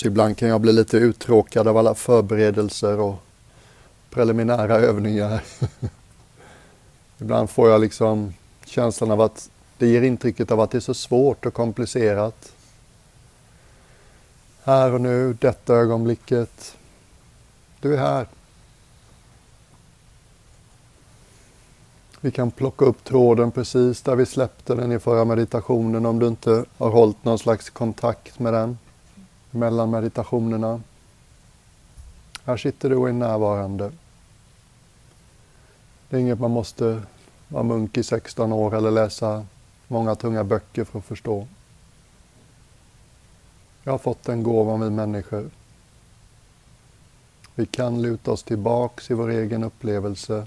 Så ibland kan jag bli lite uttråkad av alla förberedelser och preliminära övningar. ibland får jag liksom känslan av att det ger intrycket av att det är så svårt och komplicerat. Här och nu, detta ögonblicket. Du är här. Vi kan plocka upp tråden precis där vi släppte den i förra meditationen om du inte har hållit någon slags kontakt med den mellan meditationerna. Här sitter du och är närvarande. Det är inget man måste vara munk i 16 år eller läsa många tunga böcker för att förstå. Jag har fått den gåvan vi människor. Vi kan luta oss tillbaks i vår egen upplevelse.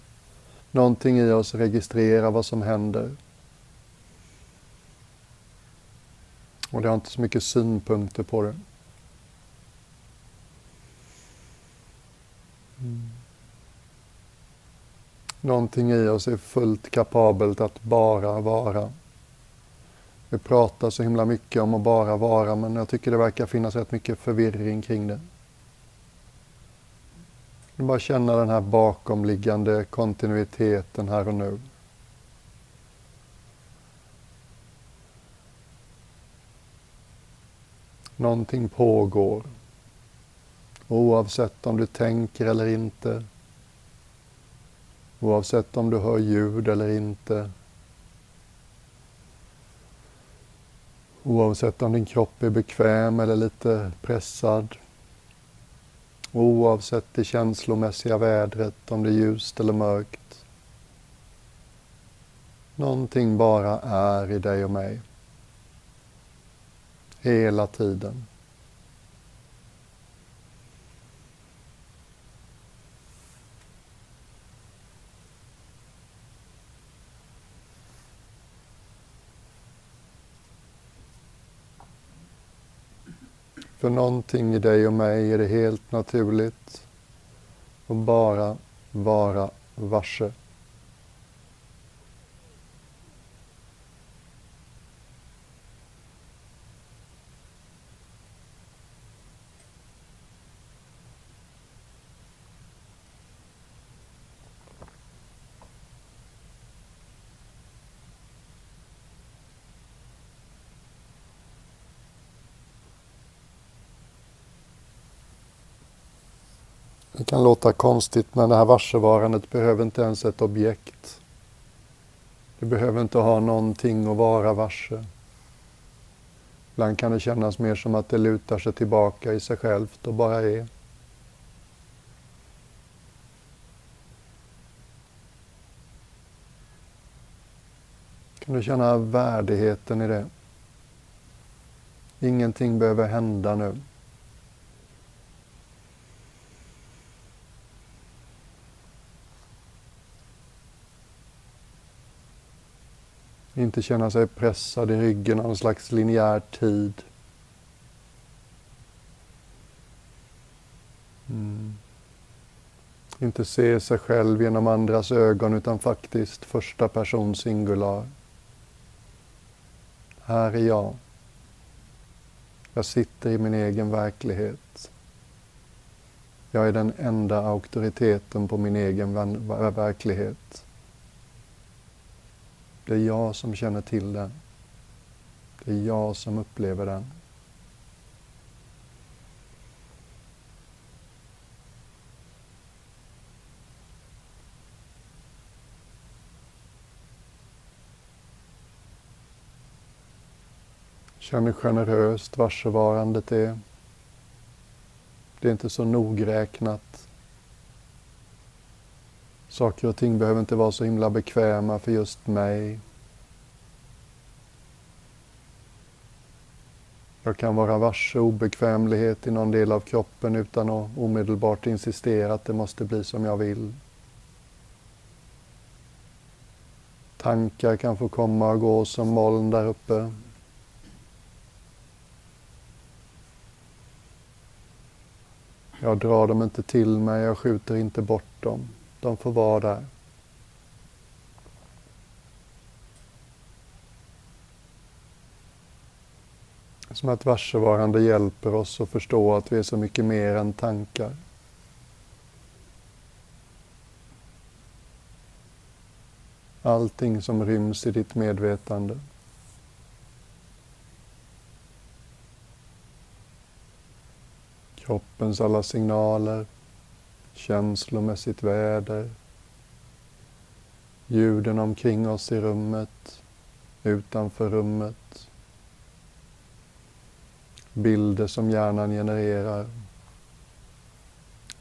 Någonting i oss registrerar vad som händer. Och det har inte så mycket synpunkter på det. Mm. Någonting i oss är fullt kapabelt att bara vara. Vi pratar så himla mycket om att bara vara, men jag tycker det verkar finnas rätt mycket förvirring kring det. Bara känna den här bakomliggande kontinuiteten här och nu. Någonting pågår. Oavsett om du tänker eller inte. Oavsett om du hör ljud eller inte. Oavsett om din kropp är bekväm eller lite pressad. Oavsett det känslomässiga vädret, om det är ljust eller mörkt. Någonting bara är i dig och mig. Hela tiden. För någonting i dig och mig är det helt naturligt att bara vara varse. Låta konstigt men det här varsevarandet behöver inte ens ett objekt. Du behöver inte ha någonting att vara varse. Ibland kan det kännas mer som att det lutar sig tillbaka i sig självt och bara är. Kan du känna värdigheten i det? Ingenting behöver hända nu. Inte känna sig pressad i ryggen av någon slags linjär tid. Mm. Inte se sig själv genom andras ögon utan faktiskt första person singular. Här är jag. Jag sitter i min egen verklighet. Jag är den enda auktoriteten på min egen verklighet. Det är jag som känner till den. Det är jag som upplever den. Känn hur generöst varsevarandet är. Det är inte så nogräknat. Saker och ting behöver inte vara så himla bekväma för just mig. Jag kan vara varse obekvämlighet i någon del av kroppen utan att omedelbart insistera att det måste bli som jag vill. Tankar kan få komma och gå som moln där uppe. Jag drar dem inte till mig, jag skjuter inte bort dem. De får vara där. Som att varsevarande hjälper oss att förstå att vi är så mycket mer än tankar. Allting som ryms i ditt medvetande. Kroppens alla signaler, känslomässigt väder, ljuden omkring oss i rummet, utanför rummet, bilder som hjärnan genererar,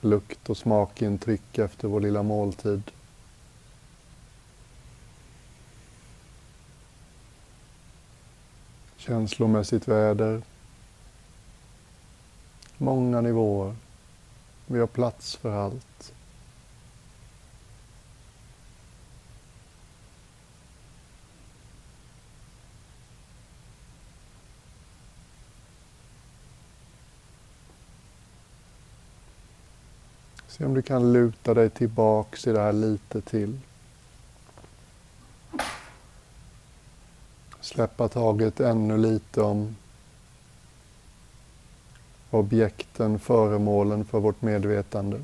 lukt och smakintryck efter vår lilla måltid. Känslomässigt väder, många nivåer. Vi har plats för allt. Se om du kan luta dig tillbaks i det här lite till. Släppa taget ännu lite om objekten, föremålen för vårt medvetande.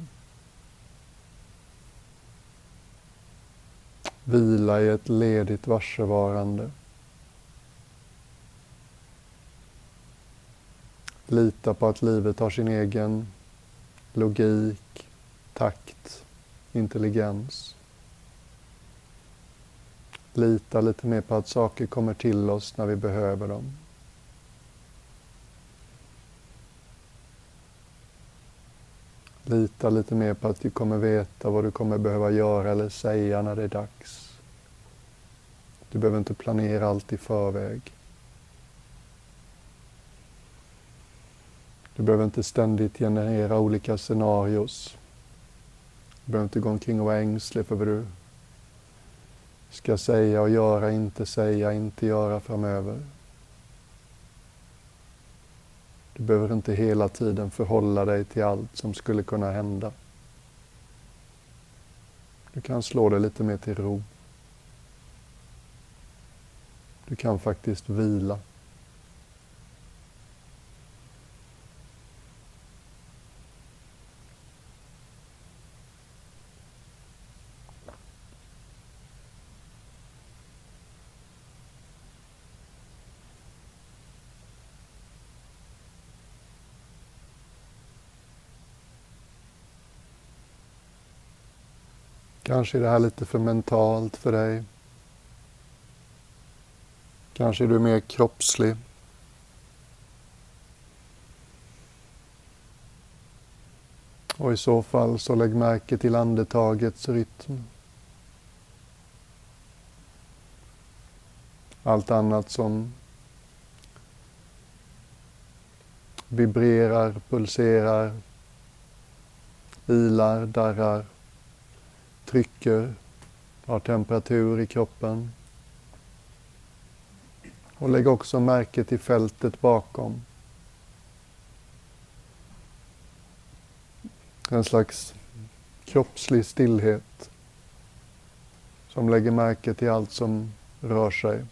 Vila i ett ledigt varsevarande. Lita på att livet har sin egen logik, takt, intelligens. Lita lite mer på att saker kommer till oss när vi behöver dem. Lita lite mer på att du kommer veta vad du kommer behöva göra eller säga när det är dags. Du behöver inte planera allt i förväg. Du behöver inte ständigt generera olika scenarios. Du behöver inte gå omkring och vara ängslig för vad du ska säga och göra, inte säga, inte göra framöver. Du behöver inte hela tiden förhålla dig till allt som skulle kunna hända. Du kan slå dig lite mer till ro. Du kan faktiskt vila. Kanske är det här lite för mentalt för dig. Kanske är du mer kroppslig. Och i så fall så lägg märke till andetagets rytm. Allt annat som vibrerar, pulserar, ilar, darrar trycker, har temperatur i kroppen. Och lägg också märke till fältet bakom. En slags kroppslig stillhet som lägger märke till allt som rör sig.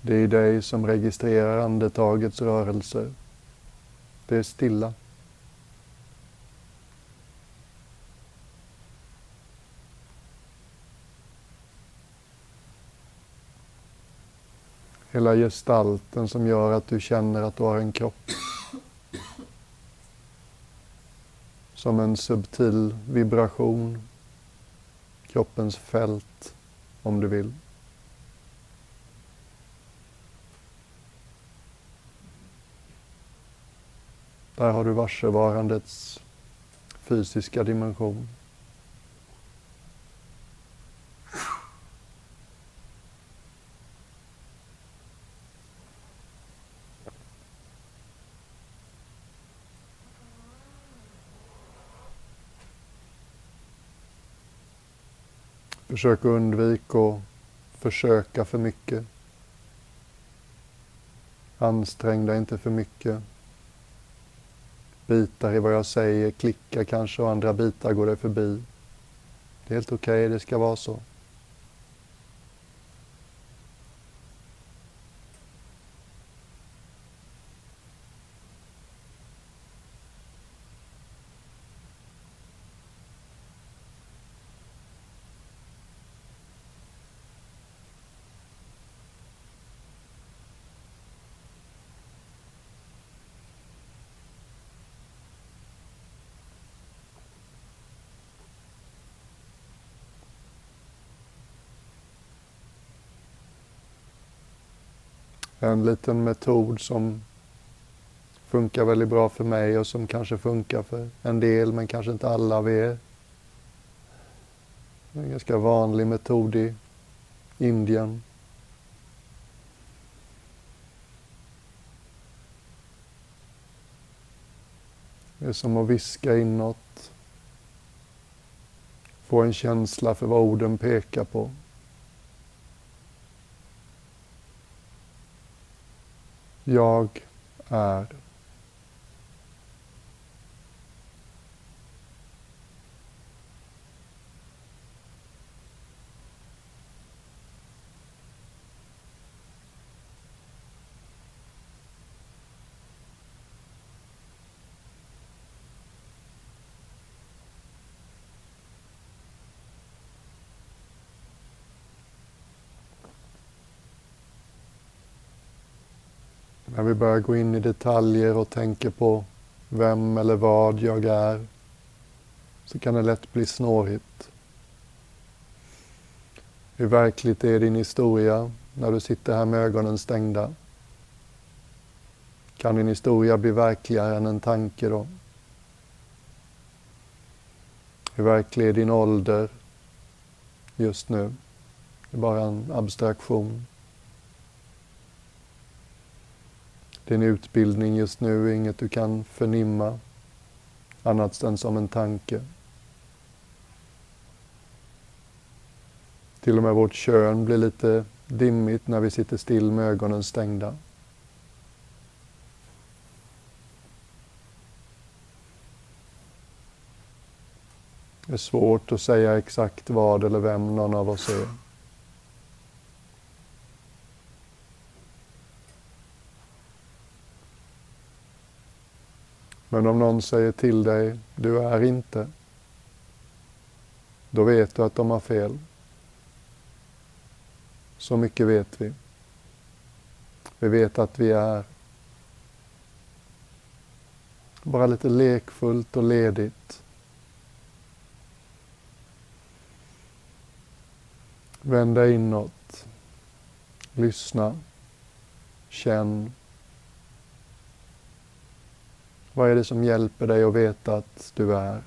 Det är dig som registrerar andetagets rörelser. Det är stilla. Hela gestalten som gör att du känner att du har en kropp. Som en subtil vibration. Kroppens fält, om du vill. Där har du varsevarandets fysiska dimension. Försök undvika att försöka för mycket. Ansträng dig inte för mycket bitar i vad jag säger klickar kanske och andra bitar går dig förbi. Det är helt okej, okay, det ska vara så. En liten metod som funkar väldigt bra för mig och som kanske funkar för en del men kanske inte alla av er. En ganska vanlig metod i Indien. Det är som att viska inåt. Få en känsla för vad orden pekar på. Jag är. När vi börjar gå in i detaljer och tänker på vem eller vad jag är så kan det lätt bli snårigt. Hur verkligt är din historia när du sitter här med ögonen stängda? Kan din historia bli verkligare än en tanke då? Hur verklig är din ålder just nu? Det är bara en abstraktion. Din utbildning just nu är inget du kan förnimma annat än som en tanke. Till och med vårt kön blir lite dimmigt när vi sitter still med ögonen stängda. Det är svårt att säga exakt vad eller vem någon av oss är. Men om någon säger till dig, du är inte, då vet du att de har fel. Så mycket vet vi. Vi vet att vi är. Bara lite lekfullt och ledigt. Vända inåt. Lyssna. Känn. Vad är det som hjälper dig att veta att du är?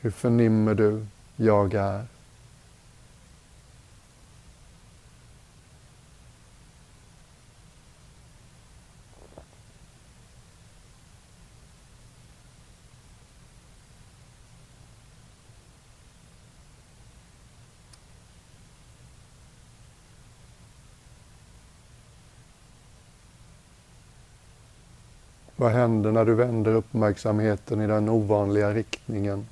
Hur förnimmer du jag är? Vad händer när du vänder uppmärksamheten i den ovanliga riktningen?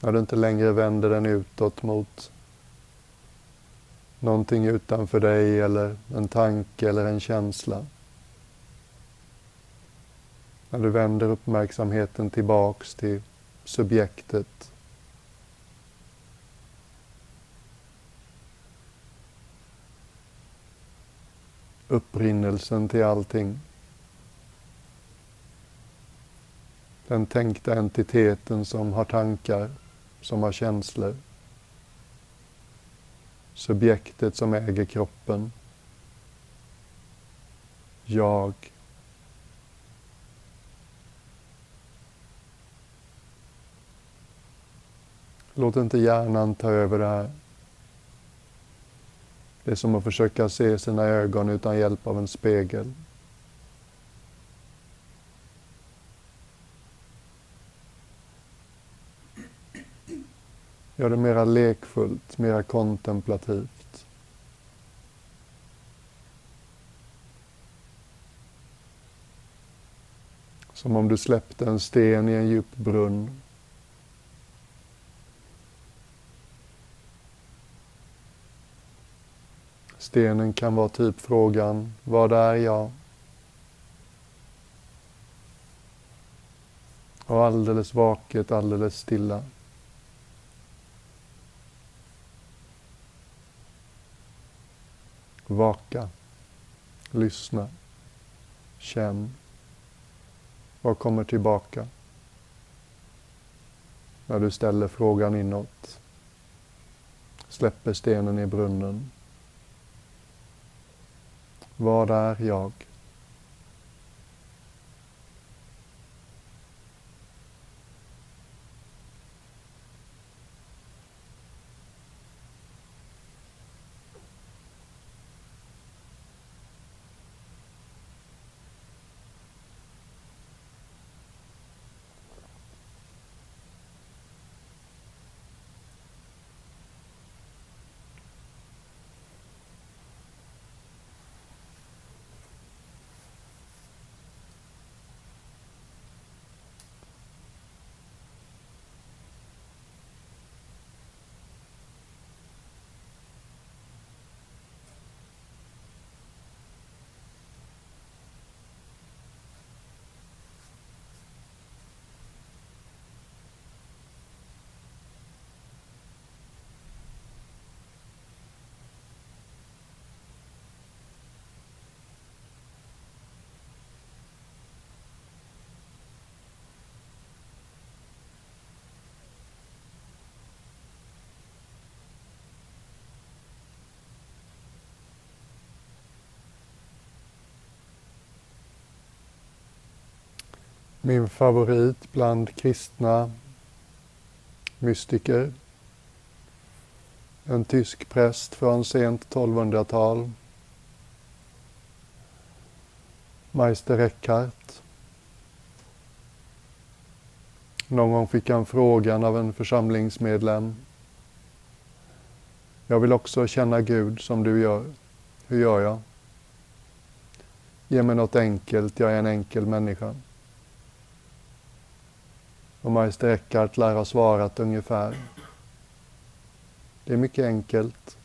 När du inte längre vänder den utåt mot någonting utanför dig eller en tanke eller en känsla. När du vänder uppmärksamheten tillbaks till subjektet. Upprinnelsen till allting. Den tänkta entiteten som har tankar, som har känslor. Subjektet som äger kroppen. Jag. Låt inte hjärnan ta över det här. Det är som att försöka se sina ögon utan hjälp av en spegel. Gör det mera lekfullt, mera kontemplativt. Som om du släppte en sten i en djup brunn. Stenen kan vara typ frågan, vad är jag? Och alldeles vaket, alldeles stilla. Vaka. Lyssna. Känn. Vad kommer tillbaka? när du ställer frågan inåt. Släpper stenen i brunnen. Vad är jag? Min favorit bland kristna mystiker. En tysk präst från sent 1200-tal. Meister Eckhart. Någon gång fick han frågan av en församlingsmedlem. Jag vill också känna Gud som du gör. Hur gör jag? Ge mig något enkelt, jag är en enkel människa. Och Meister Eckhart lär ha svarat ungefär. Det är mycket enkelt.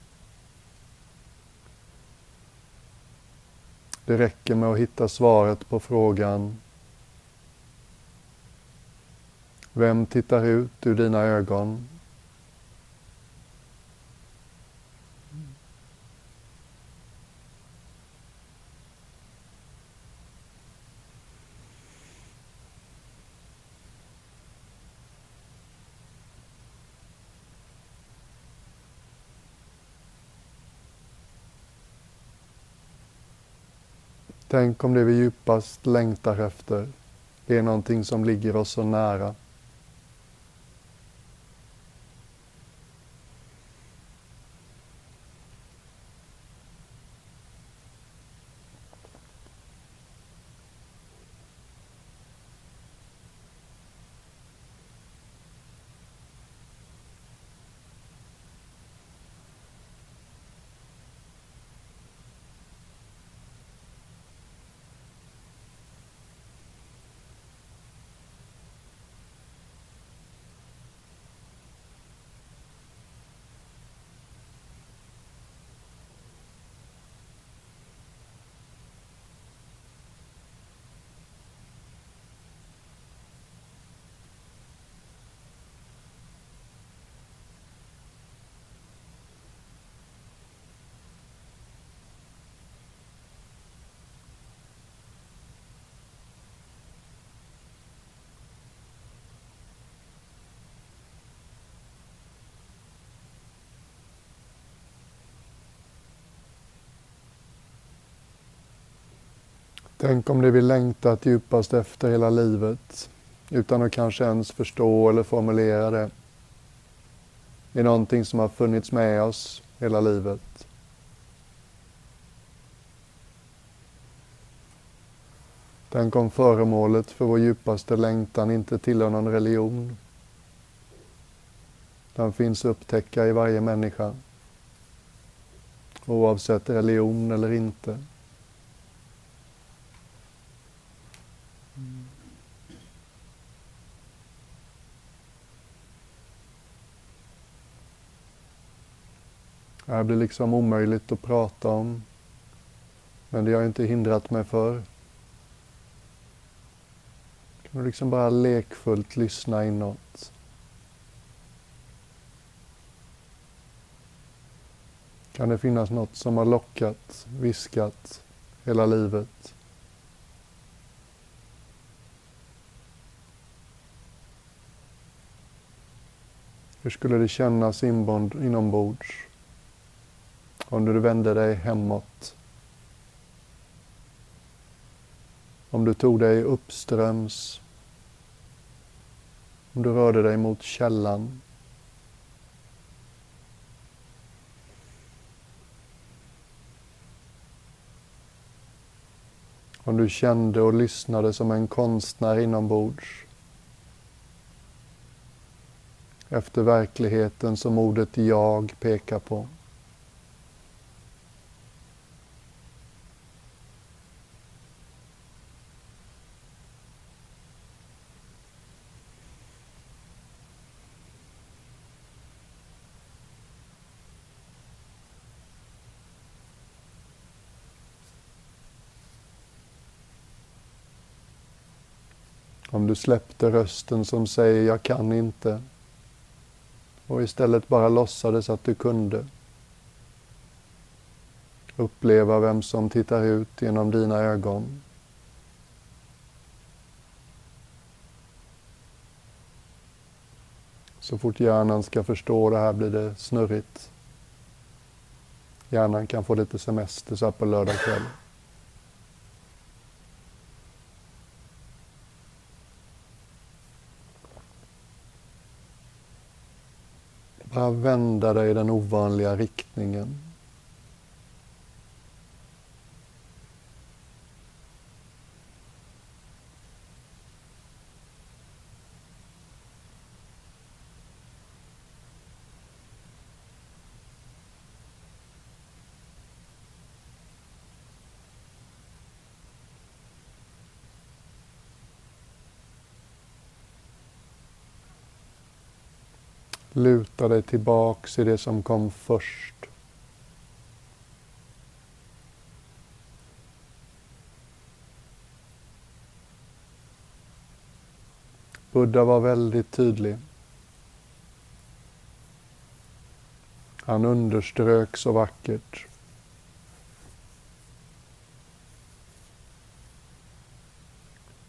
Det räcker med att hitta svaret på frågan Vem tittar ut ur dina ögon Tänk om det vi djupast längtar efter är någonting som ligger oss så nära. Tänk om det vi längtat djupast efter hela livet, utan att kanske ens förstå eller formulera det, är någonting som har funnits med oss hela livet. Tänk om föremålet för vår djupaste längtan inte tillhör någon religion. Den finns att upptäcka i varje människa, oavsett religion eller inte. Det här blir liksom omöjligt att prata om. Men det har inte hindrat mig för. Kan du liksom bara lekfullt lyssna inåt. Kan det finnas något som har lockat, viskat hela livet? Hur skulle det kännas inombords om du vände dig hemåt? Om du tog dig uppströms? Om du rörde dig mot källan? Om du kände och lyssnade som en konstnär inombords efter verkligheten som ordet jag pekar på. Du släppte rösten som säger jag kan inte och istället bara låtsades att du kunde. Uppleva vem som tittar ut genom dina ögon. Så fort hjärnan ska förstå det här blir det snurrigt. Hjärnan kan få lite semester så här på lördag Bara vända dig i den ovanliga riktningen. Luta dig tillbaks i det som kom först. Buddha var väldigt tydlig. Han underströk så vackert.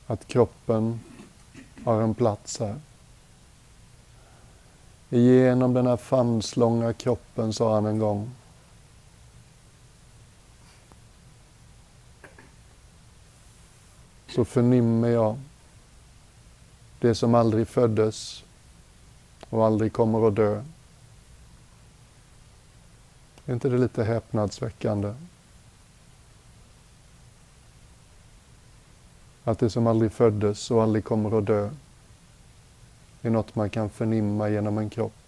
Att kroppen har en plats här. Genom den här famnslånga kroppen, sa han en gång. Så förnimmer jag det som aldrig föddes och aldrig kommer att dö. Är inte det lite häpnadsväckande? Att det som aldrig föddes och aldrig kommer att dö det är något man kan förnimma genom en kropp.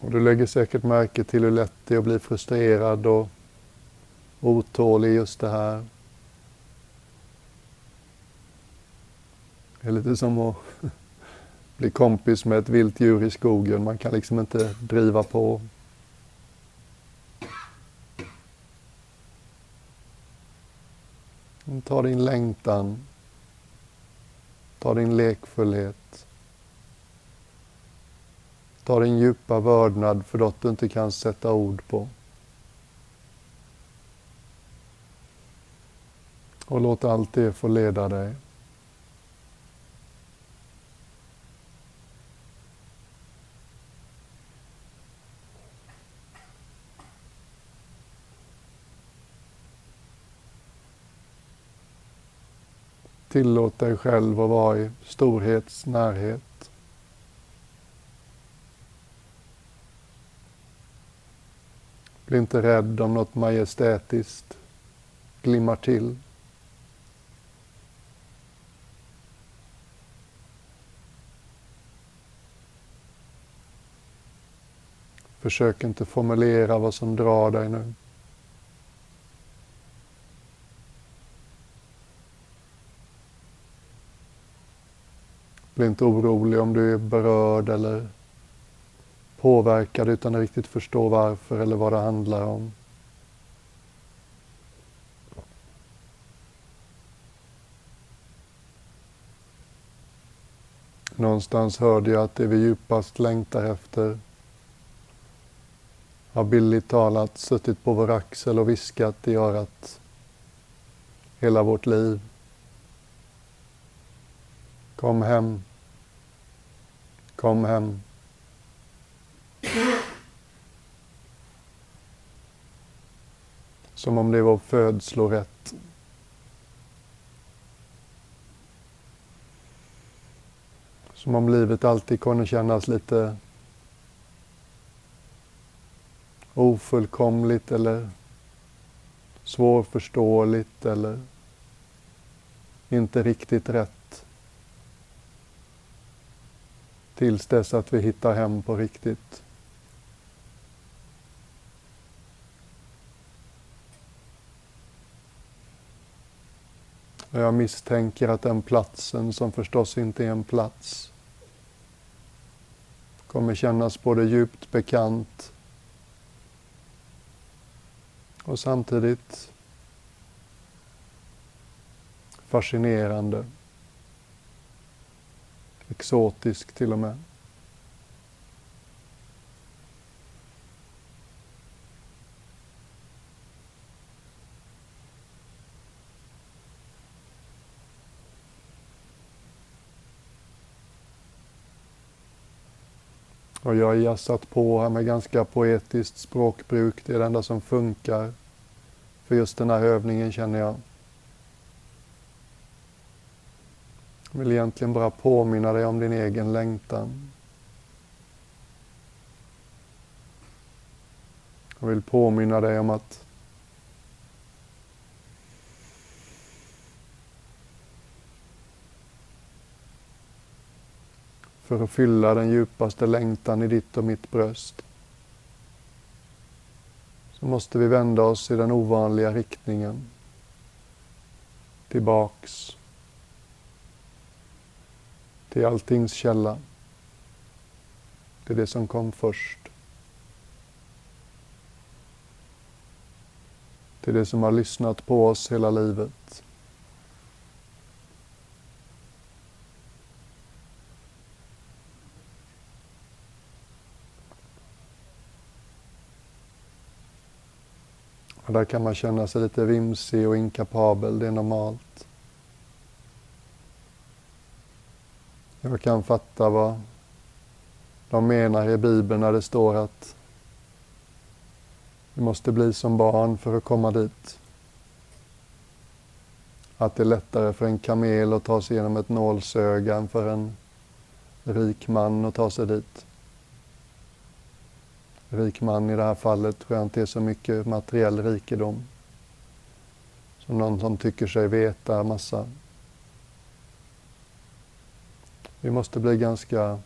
Och du lägger säkert märke till hur lätt det är att bli frustrerad och otålig just det här. Det är lite som att bli kompis med ett vilt djur i skogen. Man kan liksom inte driva på. Ta din längtan. Ta din lekfullhet. Ta din djupa vördnad för något du inte kan sätta ord på. Och låt allt det få leda dig. Tillåt dig själv att vara i storhets närhet. Bli inte rädd om något majestätiskt glimmar till. Försök inte formulera vad som drar dig nu. Bli inte orolig om du är berörd eller påverkad utan att riktigt förstå varför eller vad det handlar om. Någonstans hörde jag att det vi djupast längtar efter har billigt talat suttit på vår axel och viskat i örat hela vårt liv. Kom hem. Kom hem. Som om det var födslorätt. Som om livet alltid kunde kännas lite ofullkomligt eller svårförståeligt eller inte riktigt rätt. Tills dess att vi hittar hem på riktigt. Jag misstänker att den platsen, som förstås inte är en plats, kommer kännas både djupt bekant och samtidigt fascinerande, exotisk till och med. Och jag har jassat på här med ganska poetiskt språkbruk. Det är det enda som funkar för just den här övningen känner jag. Jag vill egentligen bara påminna dig om din egen längtan. Jag vill påminna dig om att för att fylla den djupaste längtan i ditt och mitt bröst så måste vi vända oss i den ovanliga riktningen. Tillbaks till alltings källa. Till det som kom först. Till det som har lyssnat på oss hela livet. Och där kan man känna sig lite vimsig och inkapabel, det är normalt. Jag kan fatta vad de menar i Bibeln när det står att vi måste bli som barn för att komma dit. Att det är lättare för en kamel att ta sig genom ett nålsöga än för en rik man att ta sig dit rik man i det här fallet tror jag inte är så mycket materiell rikedom. Som någon som tycker sig veta massa. Vi måste bli ganska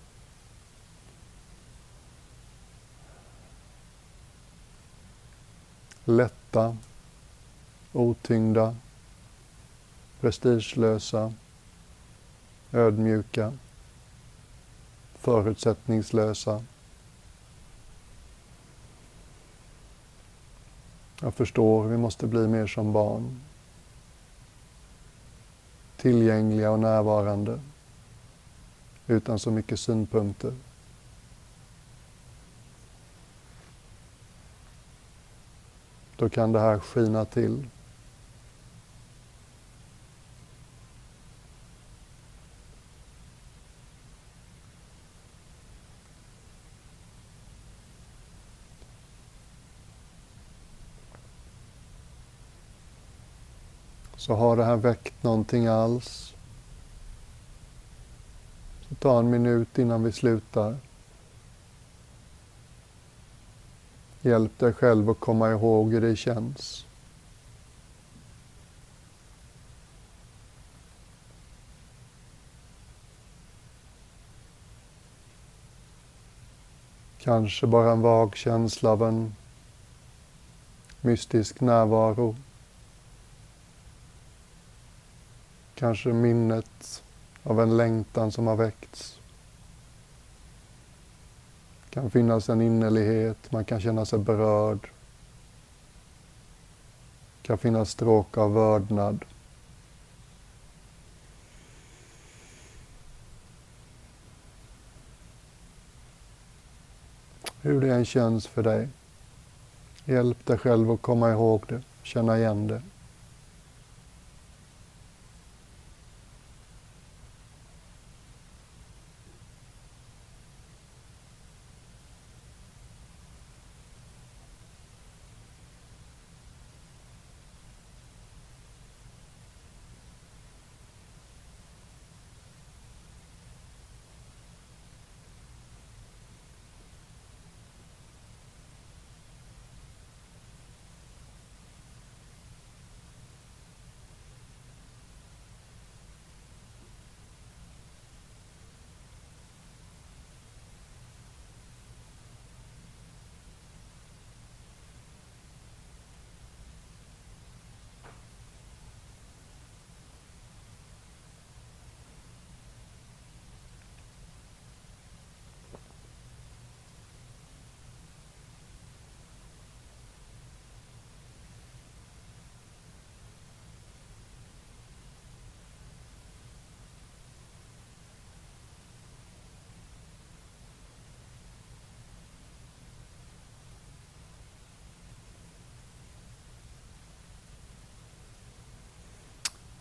lätta, otyngda, prestigelösa, ödmjuka, förutsättningslösa. Jag förstår, vi måste bli mer som barn. Tillgängliga och närvarande. Utan så mycket synpunkter. Då kan det här skina till. Så har det här väckt någonting alls? Så ta en minut innan vi slutar. Hjälp dig själv att komma ihåg hur det känns. Kanske bara en vag känsla av en mystisk närvaro. Kanske minnet av en längtan som har väckts. Det kan finnas en innerlighet, man kan känna sig berörd. Det kan finnas stråk av vördnad. Hur det än känns för dig, hjälp dig själv att komma ihåg det, känna igen det.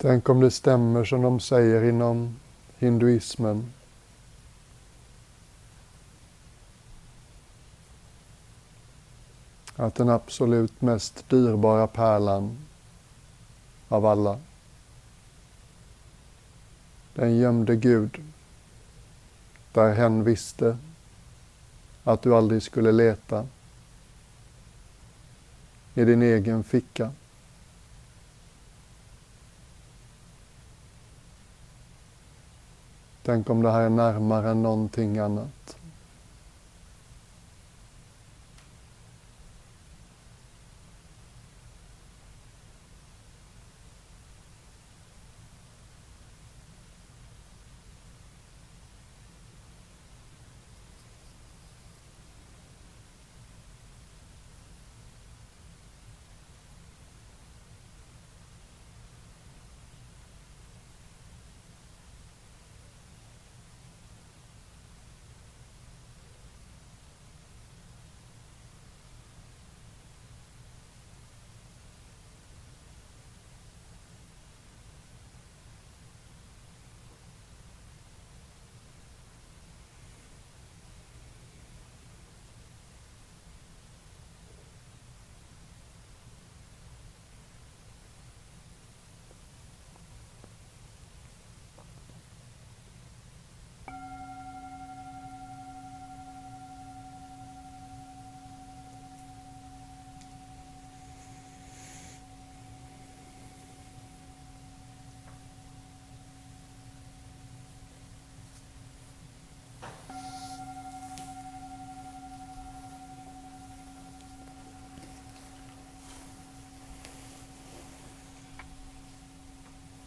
Tänk om det stämmer som de säger inom hinduismen. Att den absolut mest dyrbara pärlan av alla, den gömde Gud där hen visste att du aldrig skulle leta i din egen ficka. Tänk om det här är närmare än någonting annat.